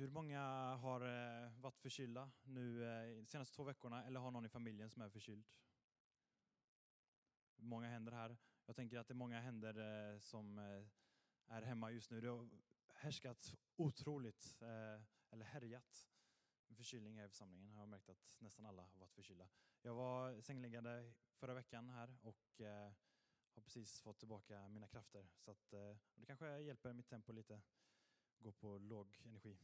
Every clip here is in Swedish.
Hur många har eh, varit förkylda nu eh, de senaste två veckorna eller har någon i familjen som är förkyld? Många händer här. Jag tänker att det är många händer eh, som är hemma just nu. Det har härskat otroligt, eller härjat, förkylning här i församlingen. Jag har märkt att nästan alla har varit förkylda. Jag var sängliggande förra veckan här och har precis fått tillbaka mina krafter. Så att, det kanske hjälper mitt tempo lite, gå på låg energi.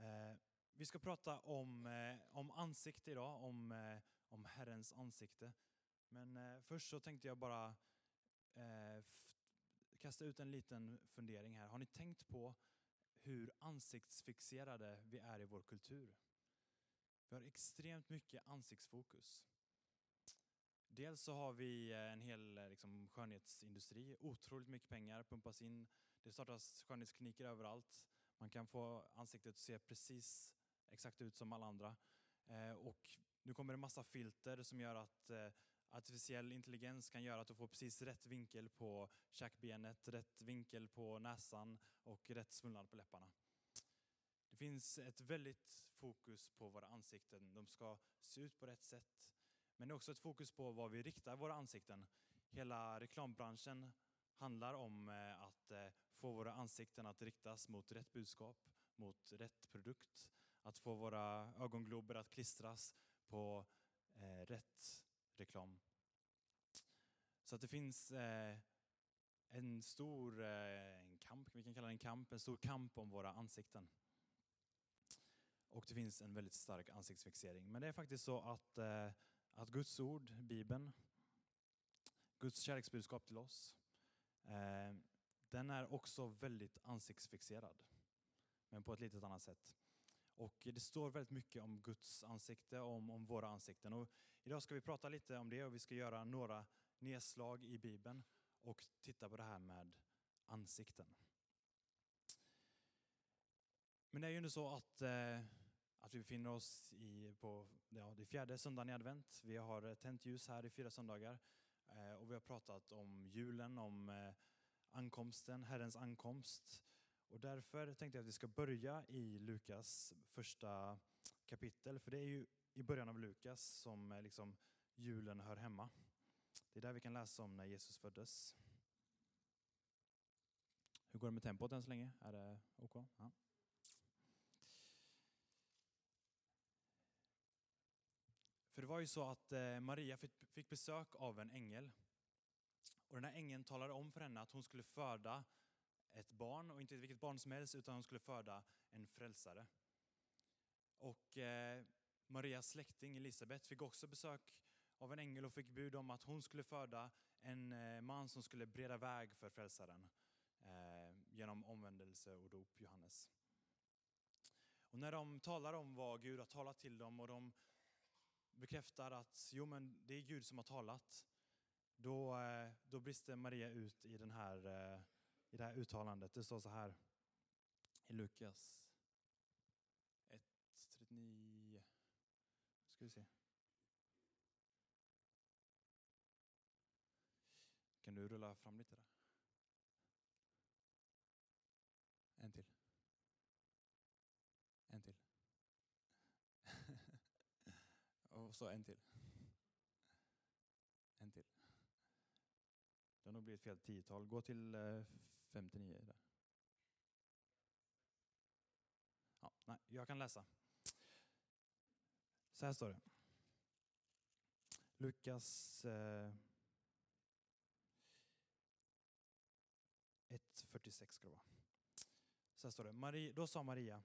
Eh, vi ska prata om, eh, om ansikte idag, om, eh, om Herrens ansikte. Men först så tänkte jag bara kasta ut en liten fundering här. Har ni tänkt på hur ansiktsfixerade vi är i vår kultur? Vi har extremt mycket ansiktsfokus. Dels så har vi en hel liksom, skönhetsindustri, otroligt mycket pengar pumpas in. Det startas skönhetskliniker överallt. Man kan få ansiktet att se precis exakt ut som alla andra. Eh, och nu kommer det massa filter som gör att eh, artificiell intelligens kan göra att du får precis rätt vinkel på käkbenet, rätt vinkel på näsan och rätt svullnad på läpparna. Det finns ett väldigt fokus på våra ansikten. De ska se ut på rätt sätt. Men det är också ett fokus på var vi riktar våra ansikten. Hela reklambranschen handlar om eh, att få våra ansikten att riktas mot rätt budskap, mot rätt produkt. Att få våra ögonglober att klistras på eh, rätt reklam. Så att det finns eh, en stor eh, en kamp, vi kan kalla det en kamp, en stor kamp om våra ansikten. Och det finns en väldigt stark ansiktsfixering. Men det är faktiskt så att, eh, att Guds ord, Bibeln, Guds kärleksbudskap till oss, Eh, den är också väldigt ansiktsfixerad, men på ett litet annat sätt. Och det står väldigt mycket om Guds ansikte, om, om våra ansikten. Och idag ska vi prata lite om det och vi ska göra några nedslag i Bibeln och titta på det här med ansikten. Men det är ju inte så att, eh, att vi befinner oss i, på ja, det fjärde söndagen i advent. Vi har tänt ljus här i fyra söndagar. Eh, och vi har pratat om julen, om eh, ankomsten, Herrens ankomst. Och därför tänkte jag att vi ska börja i Lukas första kapitel. För det är ju i början av Lukas som eh, liksom julen hör hemma. Det är där vi kan läsa om när Jesus föddes. Hur går det med tempot än så länge? Är det OK? Ja. För det var ju så att eh, Maria fick besök av en ängel. Och den här ängeln talade om för henne att hon skulle föda ett barn, och inte vilket barn som helst, utan hon skulle föda en frälsare. Och eh, Marias släkting Elisabet fick också besök av en ängel och fick bud om att hon skulle föda en eh, man som skulle breda väg för frälsaren eh, genom omvändelse och dop, Johannes. Och när de talar om vad Gud har talat till dem och de bekräftar att jo, men det är Gud som har talat, då, eh, då brister Maria ut i, den här, eh, i det här uttalandet. Det står så här i Lukas 1.39. Ska vi se. Kan du rulla fram lite där? En till. En till. Och så en till. En till. Det ett fel tiotal. Gå till eh, 59 där. Ja, nej, jag kan läsa. Så här står det. Lukas eh, 1.46 ska det vara. Så här står det. Marie, då sa Maria,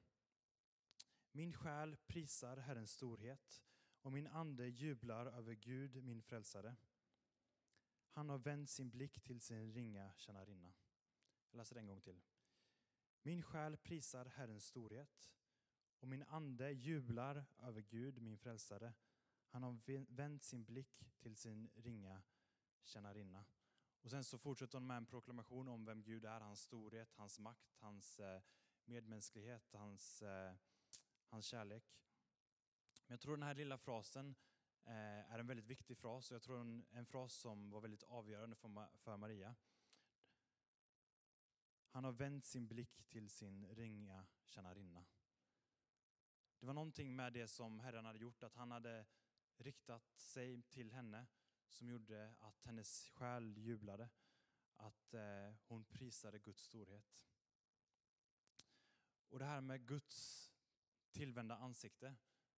min själ prisar Herrens storhet och min ande jublar över Gud, min frälsare. Han har vänt sin blick till sin ringa tjänarinna. Jag läser det en gång till. Min själ prisar Herrens storhet och min ande jublar över Gud, min frälsare. Han har vänt sin blick till sin ringa tjänarinna. Och sen så fortsätter hon med en proklamation om vem Gud är, hans storhet, hans makt, hans eh, medmänsklighet, hans, eh, hans kärlek. Men jag tror den här lilla frasen Eh, är en väldigt viktig fras och jag tror en, en fras som var väldigt avgörande för, för Maria. Han har vänt sin blick till sin ringa tjänarinna. Det var någonting med det som Herren hade gjort, att han hade riktat sig till henne som gjorde att hennes själ jublade, att eh, hon prisade Guds storhet. Och det här med Guds tillvända ansikte,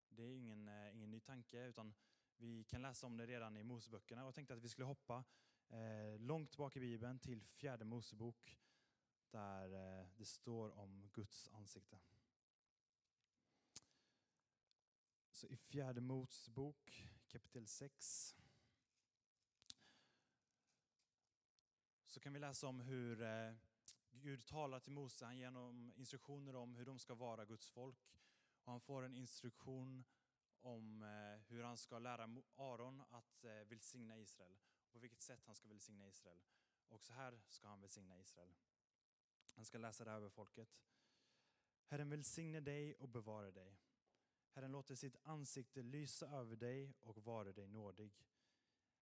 det är ingen, eh, ingen ny tanke, utan vi kan läsa om det redan i Moseböckerna. Och jag tänkte att vi skulle hoppa eh, långt bak i Bibeln till fjärde Mosebok, där eh, det står om Guds ansikte. Så i fjärde Mosebok kapitel 6 så kan vi läsa om hur eh, Gud talar till Mose, han ger honom instruktioner om hur de ska vara Guds folk. Och han får en instruktion om eh, hur han ska lära Aron att eh, välsigna Israel. På vilket sätt han ska välsigna Israel. Och så här ska han välsigna Israel. Han ska läsa det över folket. Herren välsigne dig och bevara dig. Herren låter sitt ansikte lysa över dig och vara dig nådig.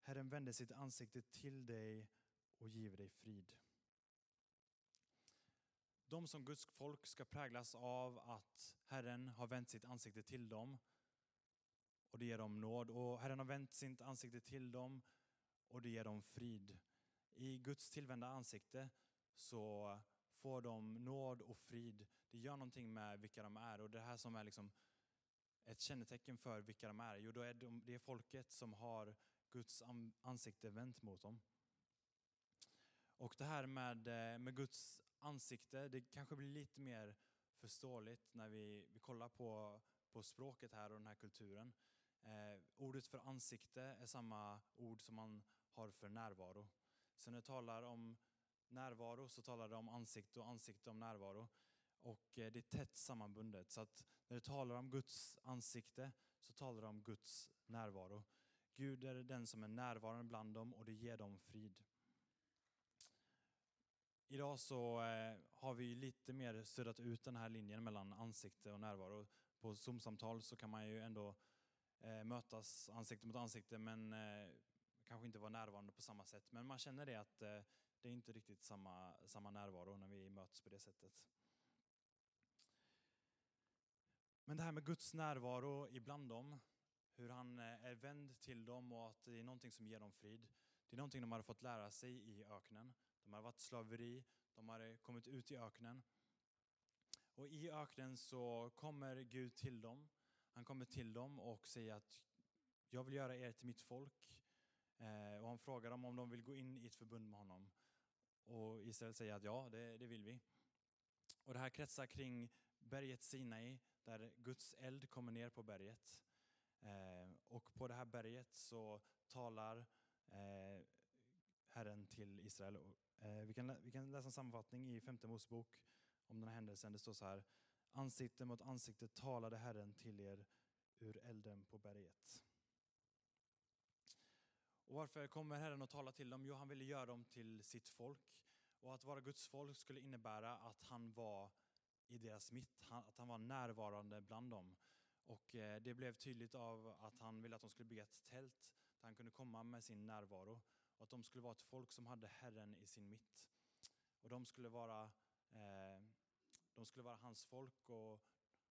Herren vänder sitt ansikte till dig och giver dig frid. De som Guds folk ska präglas av att Herren har vänt sitt ansikte till dem och det ger dem nåd. Och Herren har vänt sitt ansikte till dem och det ger dem frid. I Guds tillvända ansikte så får de nåd och frid. Det gör någonting med vilka de är och det här som är liksom ett kännetecken för vilka de är, jo då är de, det är folket som har Guds ansikte vänt mot dem. Och det här med, eh, med Guds ansikte, det kanske blir lite mer förståeligt när vi, vi kollar på, på språket här och den här kulturen. Eh, ordet för ansikte är samma ord som man har för närvaro. Så när det talar om närvaro så talar det om ansikte och ansikte om närvaro. Och eh, det är tätt sammanbundet. Så att när det talar om Guds ansikte så talar det om Guds närvaro. Gud är den som är närvarande bland dem och det ger dem frid. Idag så eh, har vi lite mer suddat ut den här linjen mellan ansikte och närvaro. På Zoom-samtal så kan man ju ändå Eh, mötas ansikte mot ansikte men eh, kanske inte vara närvarande på samma sätt. Men man känner det att eh, det är inte riktigt samma, samma närvaro när vi möts på det sättet. Men det här med Guds närvaro ibland dem, hur han eh, är vänd till dem och att det är någonting som ger dem frid. Det är någonting de hade fått lära sig i öknen. De hade varit slaveri, de hade kommit ut i öknen. Och i öknen så kommer Gud till dem. Han kommer till dem och säger att jag vill göra er till mitt folk. Eh, och han frågar dem om de vill gå in i ett förbund med honom. Och Israel säger att ja, det, det vill vi. Och det här kretsar kring berget Sinai där Guds eld kommer ner på berget. Eh, och på det här berget så talar eh, Herren till Israel. Eh, vi, kan, vi kan läsa en sammanfattning i femte Mosebok om den här händelsen. Det står så här. Ansikte mot ansikte talade Herren till er ur elden på berget. Och varför kommer Herren att tala till dem? Jo, han ville göra dem till sitt folk. Och att vara Guds folk skulle innebära att han var i deras mitt, att han var närvarande bland dem. Och eh, det blev tydligt av att han ville att de skulle bygga ett tält där han kunde komma med sin närvaro. Och att de skulle vara ett folk som hade Herren i sin mitt. Och de skulle vara, eh, de skulle vara hans folk och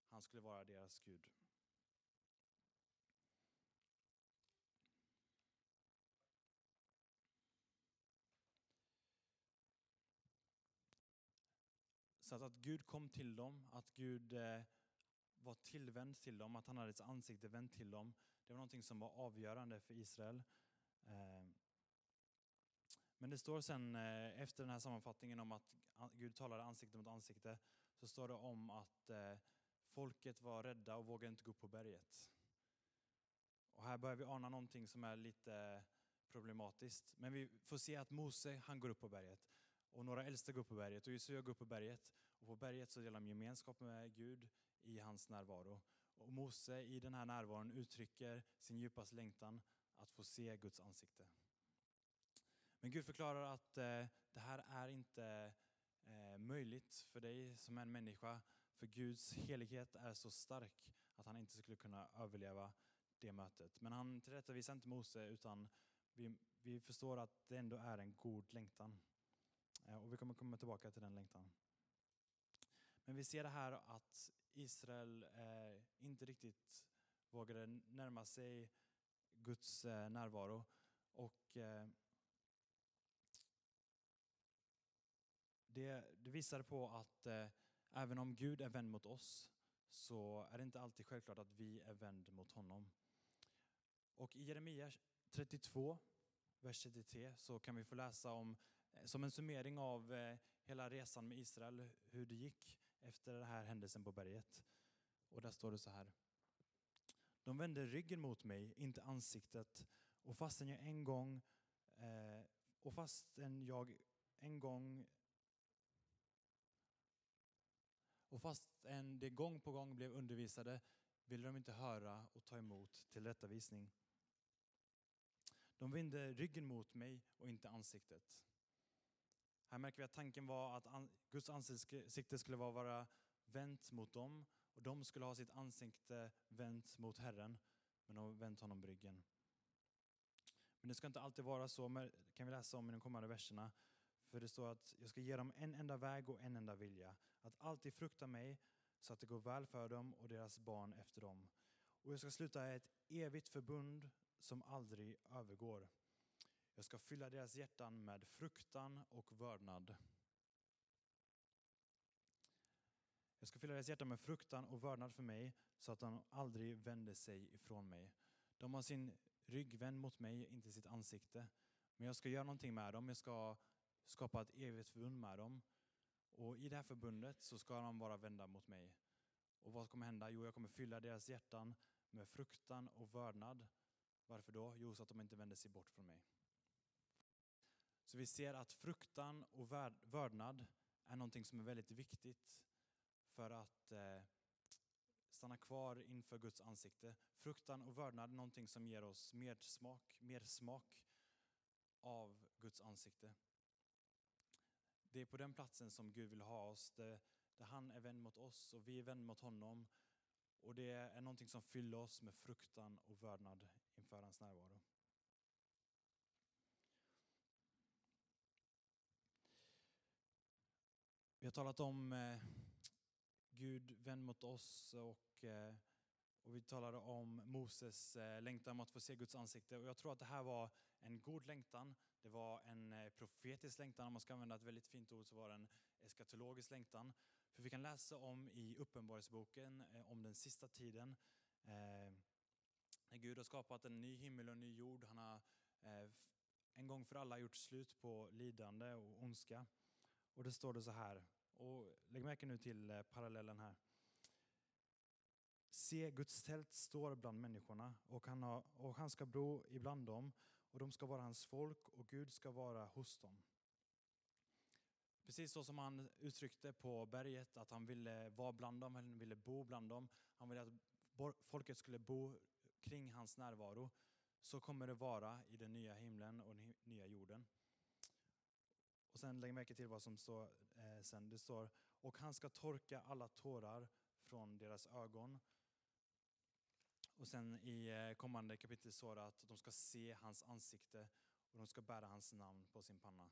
han skulle vara deras Gud. Så att, att Gud kom till dem, att Gud eh, var tillvänd till dem, att han hade sitt ansikte vänt till dem. Det var någonting som var avgörande för Israel. Eh, men det står sen eh, efter den här sammanfattningen om att Gud talade ansikte mot ansikte, så står det om att eh, folket var rädda och vågade inte gå upp på berget. Och här börjar vi ana någonting som är lite problematiskt. Men vi får se att Mose, han går upp på berget. Och några äldste går upp på berget och Josua går upp på berget. Och på berget så delar de gemenskap med Gud i hans närvaro. Och Mose i den här närvaron uttrycker sin djupaste längtan att få se Guds ansikte. Men Gud förklarar att eh, det här är inte eh, möjligt för dig som en människa. För Guds helighet är så stark att han inte skulle kunna överleva det mötet. Men han tillrättavisar inte Mose utan vi, vi förstår att det ändå är en god längtan. Eh, Och vi kommer komma tillbaka till den längtan. Men vi ser det här att Israel eh, inte riktigt vågade närma sig Guds eh, närvaro. Och eh, det, det visar på att eh, även om Gud är vänd mot oss så är det inte alltid självklart att vi är vänd mot honom. Och i Jeremia 32, vers 33, så kan vi få läsa om, eh, som en summering av eh, hela resan med Israel, hur det gick efter den här händelsen på berget. Och där står det så här. De vände ryggen mot mig, inte ansiktet, och fastän jag en gång eh, och fastän jag en gång och fastän de gång på gång blev undervisade ville de inte höra och ta emot tillrättavisning. De vände ryggen mot mig och inte ansiktet. Här märker vi att tanken var att Guds ansikte skulle vara vänt mot dem och de skulle ha sitt ansikte vänt mot Herren, men de vänt honom ryggen. Men det ska inte alltid vara så, men det kan vi läsa om i de kommande verserna. För det står att jag ska ge dem en enda väg och en enda vilja. Att alltid frukta mig så att det går väl för dem och deras barn efter dem. Och jag ska sluta ett evigt förbund som aldrig övergår. Jag ska fylla deras hjärtan med fruktan och vördnad. Jag ska fylla deras hjärtan med fruktan och vördnad för mig så att de aldrig vänder sig ifrån mig. De har sin rygg vänd mot mig, inte sitt ansikte. Men jag ska göra någonting med dem. Jag ska skapa ett evigt förbund med dem. Och i det här förbundet så ska de vara vända mot mig. Och vad kommer hända? Jo, jag kommer fylla deras hjärtan med fruktan och vördnad. Varför då? Jo, så att de inte vänder sig bort från mig. Så vi ser att fruktan och vördnad är någonting som är väldigt viktigt för att eh, stanna kvar inför Guds ansikte. Fruktan och vördnad är någonting som ger oss mer smak, mer smak av Guds ansikte. Det är på den platsen som Gud vill ha oss, där, där han är vän mot oss och vi är vän mot honom. Och det är någonting som fyller oss med fruktan och vördnad inför hans närvaro. Vi har talat om eh, Gud vänd mot oss och, eh, och vi talade om Moses eh, längtan om att få se Guds ansikte. Och jag tror att det här var en god längtan. Det var en eh, profetisk längtan, om man ska använda ett väldigt fint ord så var det en eskatologisk längtan. För vi kan läsa om i Uppenbarelseboken eh, om den sista tiden. Eh, när Gud har skapat en ny himmel och en ny jord. Han har en gång för alla gjort slut på lidande och ondska. Och det står det så här, och lägg märke nu till parallellen här. Se, Guds tält står bland människorna och han, har, och han ska bo ibland dem och de ska vara hans folk och Gud ska vara hos dem. Precis så som han uttryckte på berget att han ville vara bland dem, han ville bo bland dem. Han ville att folket skulle bo kring hans närvaro. Så kommer det vara i den nya himlen och den nya jorden. Och sen lägg märke till vad som står eh, sen. Det står, och han ska torka alla tårar från deras ögon. Och sen i eh, kommande kapitel står det att de ska se hans ansikte och de ska bära hans namn på sin panna.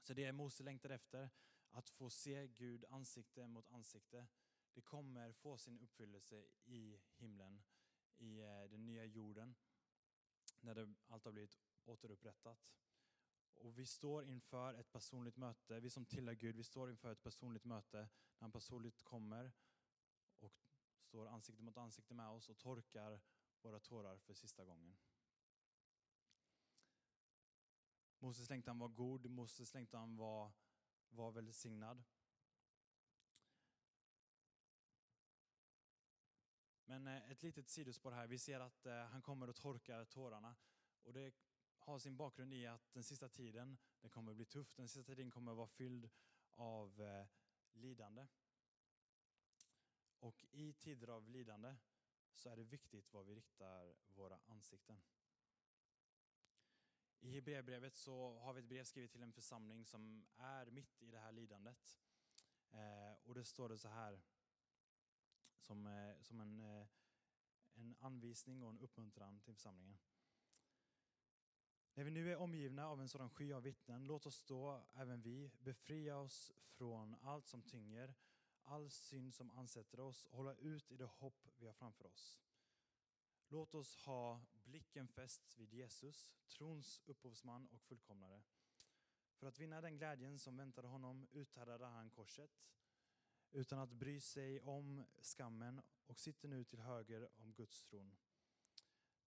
Så det Mose längtar efter, att få se Gud ansikte mot ansikte. Det kommer få sin uppfyllelse i himlen, i eh, den nya jorden, när det, allt har blivit återupprättat. Och vi står inför ett personligt möte, vi som tillhör Gud, vi står inför ett personligt möte när han personligt kommer och står ansikte mot ansikte med oss och torkar våra tårar för sista gången. Moses längtan var god, Moses längtan var, var välsignad. Men eh, ett litet sidospår här, vi ser att eh, han kommer och torkar tårarna. Och det har sin bakgrund i att den sista tiden, den kommer bli tuff, den sista tiden kommer vara fylld av eh, lidande. Och i tider av lidande så är det viktigt var vi riktar våra ansikten. I Hebreerbrevet så har vi ett brev skrivet till en församling som är mitt i det här lidandet. Eh, och det står det så här, som, eh, som en, eh, en anvisning och en uppmuntran till församlingen. När vi nu är omgivna av en sådan sky av vittnen, låt oss då även vi befria oss från allt som tynger, all synd som ansätter oss och hålla ut i det hopp vi har framför oss. Låt oss ha blicken fäst vid Jesus, trons upphovsman och fullkomnare. För att vinna den glädjen som väntade honom uthärdade han korset utan att bry sig om skammen och sitter nu till höger om Guds tron.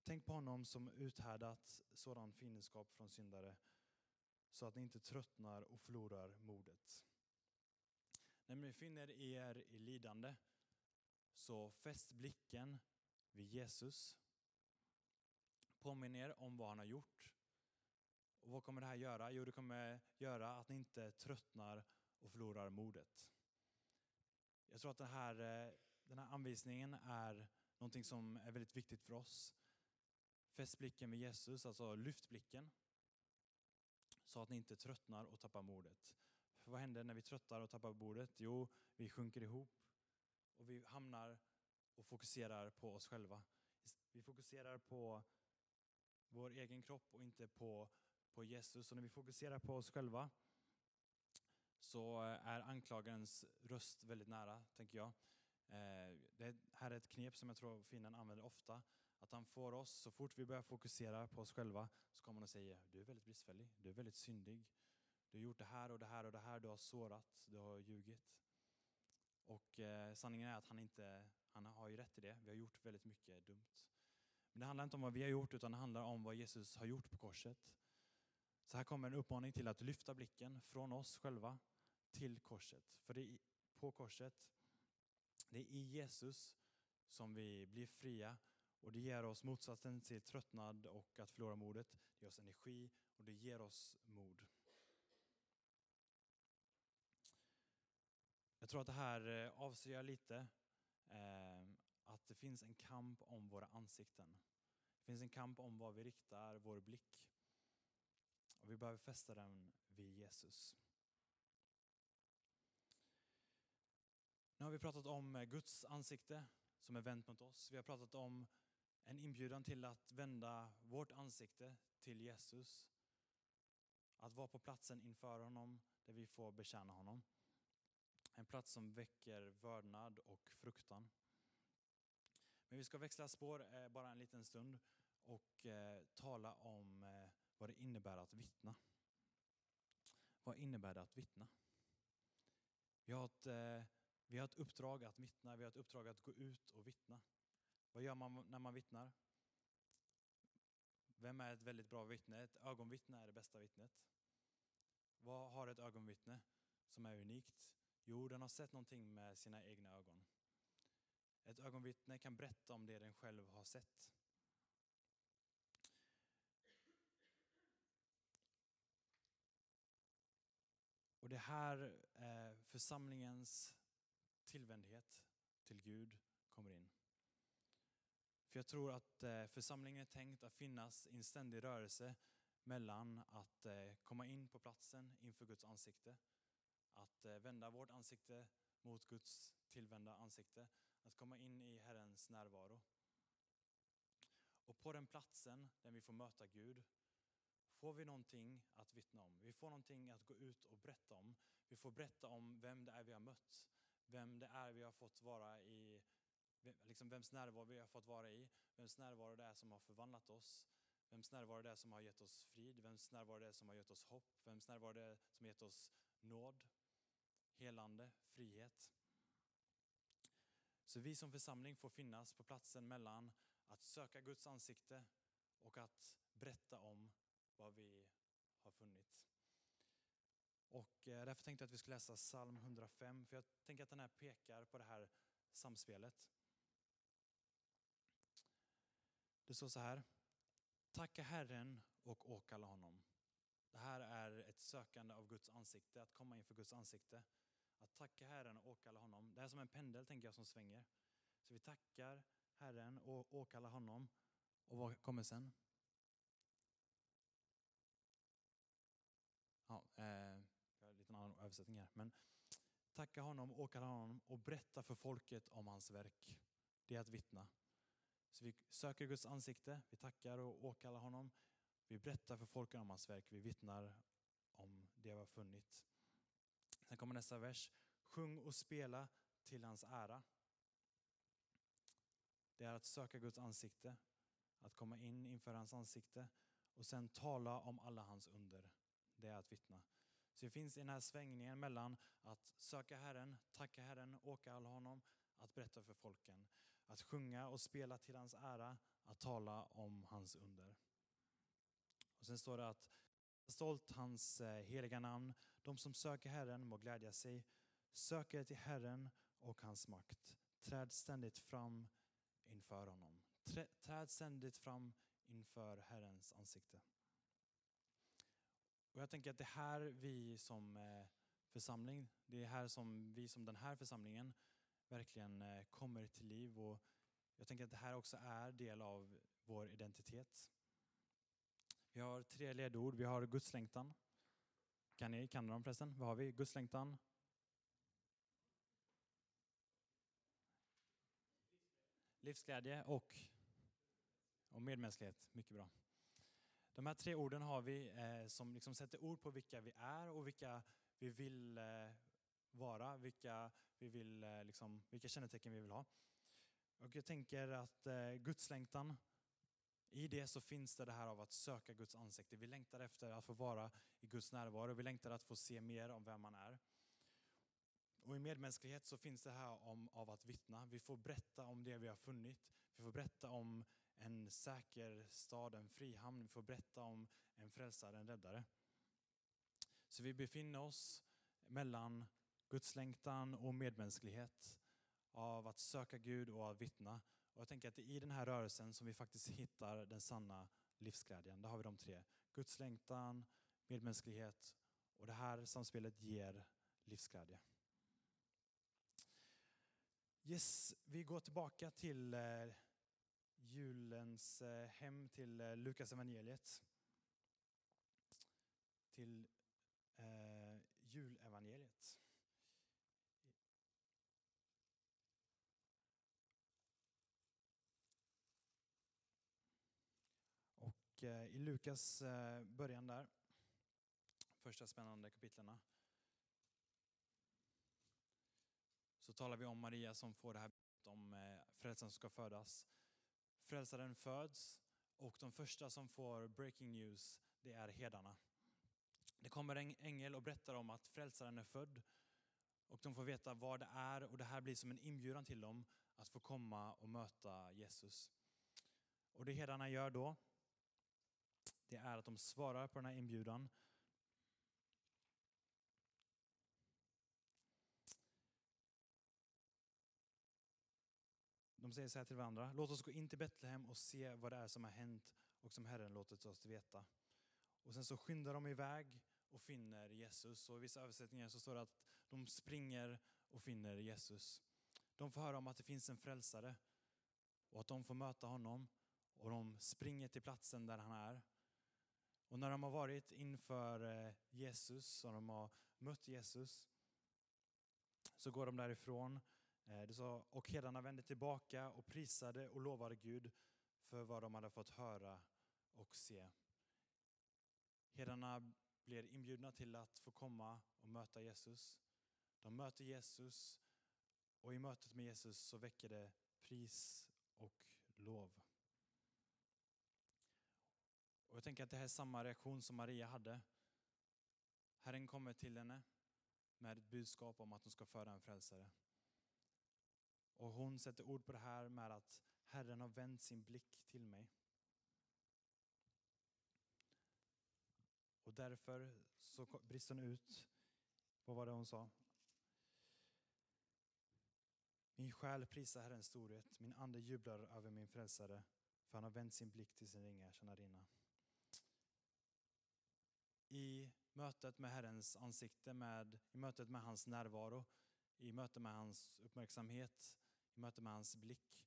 Tänk på honom som uthärdat sådan fiendskap från syndare så att ni inte tröttnar och förlorar modet. När ni finner er i lidande så fäst blicken vid Jesus. Påminn er om vad han har gjort. Och vad kommer det här göra? Jo, det kommer göra att ni inte tröttnar och förlorar modet. Jag tror att den här, eh, den här anvisningen är någonting som är väldigt viktigt för oss. Fäst blicken vid Jesus, alltså lyft blicken. Så att ni inte tröttnar och tappar modet. För vad händer när vi tröttar och tappar bordet? Jo, vi sjunker ihop och vi hamnar och fokuserar på oss själva. Vi fokuserar på vår egen kropp och inte på, på Jesus. Och när vi fokuserar på oss själva så eh, är anklagarens röst väldigt nära, tänker jag. Eh, det här är ett knep som jag tror finnen använder ofta. Att han får oss, så fort vi börjar fokusera på oss själva, så kommer han och säger du är väldigt bristfällig, du är väldigt syndig. Du har gjort det här och det här och det här, du har sårat, du har ljugit. Och eh, sanningen är att han inte, han har ju rätt i det. Vi har gjort väldigt mycket dumt. Men det handlar inte om vad vi har gjort, utan det handlar om vad Jesus har gjort på korset. Så här kommer en uppmaning till att lyfta blicken från oss själva till korset. För det är på korset, det är i Jesus som vi blir fria och det ger oss motsatsen till tröttnad och att förlora modet. Det ger oss energi och det ger oss mod. Tror att det här eh, avslöjar lite eh, att det finns en kamp om våra ansikten. Det finns en kamp om var vi riktar vår blick. Och vi behöver fästa den vid Jesus. Nu har vi pratat om eh, Guds ansikte som är vänt mot oss. Vi har pratat om en inbjudan till att vända vårt ansikte till Jesus. Att vara på platsen inför honom där vi får betjäna honom. En plats som väcker vördnad och fruktan. Men vi ska växla spår eh, bara en liten stund och eh, tala om eh, vad det innebär att vittna. Vad innebär det att vittna? Vi har ett vi har ett uppdrag att vittna, vi har ett uppdrag att gå ut och vittna. Vad gör man när man vittnar? Vem är ett väldigt bra vittne? Ett ögonvittne är det bästa vittnet. Vad har ett ögonvittne som är unikt? Jo, den har sett någonting med sina egna ögon. Ett ögonvittne kan berätta om det den själv har sett. Och det här eh, församlingens tillvändhet till Gud kommer in. För jag tror att eh, församlingen är tänkt att finnas i en ständig rörelse mellan att eh, komma in på platsen inför Guds ansikte, att eh, vända vårt ansikte mot Guds tillvända ansikte, att komma in i Herrens närvaro. Och på den platsen där vi får möta Gud får vi någonting att vittna om. Vi får någonting att gå ut och berätta om. Vi får berätta om vem det är vi har mött vem det är vi har fått vara i, liksom vems närvaro vi har fått vara i, vems närvaro det är som har förvandlat oss, vems närvaro det är som har gett oss frid, vems närvaro det är som har gett oss hopp, vems närvaro det är som har gett oss nåd, helande, frihet. Så vi som församling får finnas på platsen mellan att söka Guds ansikte och att berätta om vad vi har funnit. Och eh, därför tänkte jag att vi skulle läsa psalm 105, för jag tänker att den här pekar på det här samspelet. Det står så här. Tacka Herren och åkalla honom. Det här är ett sökande av Guds ansikte, att komma inför Guds ansikte. Att tacka Herren och åkalla honom. Det är som en pendel tänker jag som svänger. Så vi tackar Herren och åkallar honom. Och vad kommer sen? Ja, eh, en annan översättning här. Men tacka honom, åkalla honom och berätta för folket om hans verk. Det är att vittna. Så vi söker Guds ansikte, vi tackar och åkallar honom. Vi berättar för folket om hans verk, vi vittnar om det vi har funnit. Sen kommer nästa vers. Sjung och spela till hans ära. Det är att söka Guds ansikte, att komma in inför hans ansikte och sen tala om alla hans under. Det är att vittna. Så det finns den här svängningen mellan att söka Herren, tacka Herren, åka all honom, att berätta för folken. Att sjunga och spela till hans ära, att tala om hans under. Och sen står det att stolt hans eh, heliga namn. De som söker Herren må glädja sig. Söker till Herren och hans makt. Träd ständigt fram inför honom. Träd ständigt fram inför Herrens ansikte. Och jag tänker att det här vi som eh, församling, det är här som vi som den här församlingen verkligen eh, kommer till liv. Och jag tänker att det här också är del av vår identitet. Vi har tre ledord. Vi har gudslängtan. Kan ni, kan dem förresten? Vad har vi? Gudslängtan. Livsglädje och, och medmänsklighet. Mycket bra. De här tre orden har vi eh, som liksom sätter ord på vilka vi är och vilka vi vill eh, vara, vilka, vi vill, eh, liksom, vilka kännetecken vi vill ha. Och jag tänker att eh, gudslängtan, i det så finns det det här av att söka Guds ansikte. Vi längtar efter att få vara i Guds närvaro. Vi längtar att få se mer om vem man är. Och i medmänsklighet så finns det här om, av att vittna. Vi får berätta om det vi har funnit. Vi får berätta om en säker stad, en frihamn. Vi får berätta om en frälsare, en räddare. Så vi befinner oss mellan Guds längtan och medmänsklighet av att söka Gud och att vittna. Och jag tänker att det är i den här rörelsen som vi faktiskt hittar den sanna livsglädjen. Där har vi de tre. Guds längtan, medmänsklighet och det här samspelet ger livsglädje. Yes, vi går tillbaka till eh, julens eh, hem till eh, Lukas evangeliet. Till eh, Och i Lukas eh, början där, första spännande kapitlerna, så talar vi om Maria som får det här om eh, frälsaren som ska födas. Frälsaren föds och de första som får breaking news, det är herdarna. Det kommer en ängel och berättar om att frälsaren är född. Och de får veta vad det är och det här blir som en inbjudan till dem att få komma och möta Jesus. Och det herdarna gör då, det är att de svarar på den här inbjudan De säger så här till varandra, låt oss gå in till Betlehem och se vad det är som har hänt och som Herren låtit oss veta. Och sen så skyndar de iväg och finner Jesus. Och I vissa översättningar så står det att de springer och finner Jesus. De får höra om att det finns en frälsare och att de får möta honom. Och de springer till platsen där han är. Och när de har varit inför eh, Jesus och de har mött Jesus så går de därifrån eh, det sa, och herdarna vände tillbaka och prisade och lovade Gud för vad de hade fått höra och se. Herdarna blir inbjudna till att få komma och möta Jesus. De möter Jesus och i mötet med Jesus så väcker det pris och lov. Och jag tänker att det här är samma reaktion som Maria hade. Herren kommer till henne med ett budskap om att hon ska föda en frälsare. Och hon sätter ord på det här med att Herren har vänt sin blick till mig. Och därför så brister hon ut. Vad var det hon sa? Min själ prisar Herrens storhet, min ande jublar över min frälsare, för han har vänt sin blick till sin ringa tjänarinna. I mötet med Herrens ansikte, med, i mötet med hans närvaro, i mötet med hans uppmärksamhet, i möte med hans blick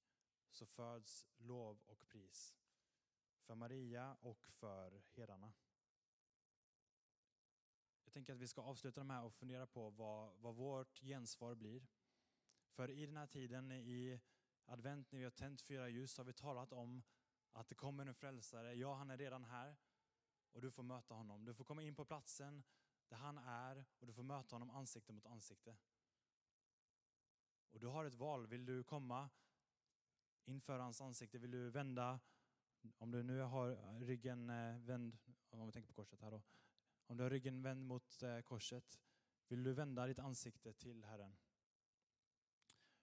så föds lov och pris för Maria och för herdarna. Jag tänker att vi ska avsluta de här och fundera på vad, vad vårt gensvar blir. För i den här tiden i advent när vi har tänt fyra ljus har vi talat om att det kommer en frälsare. Ja, han är redan här och du får möta honom. Du får komma in på platsen där han är och du får möta honom ansikte mot ansikte. Och du har ett val. Vill du komma inför hans ansikte? Vill du vända, om du nu har ryggen eh, vänd, om vi tänker på korset här då. Om du har ryggen vänd mot eh, korset, vill du vända ditt ansikte till Herren?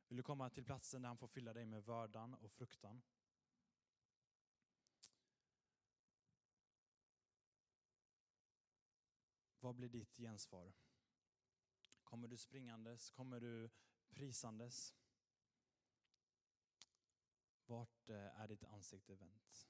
Vill du komma till platsen där han får fylla dig med vördan och fruktan? Vad blir ditt gensvar? Kommer du springandes? Kommer du prisandes? Vart eh, är ditt ansikte vänt?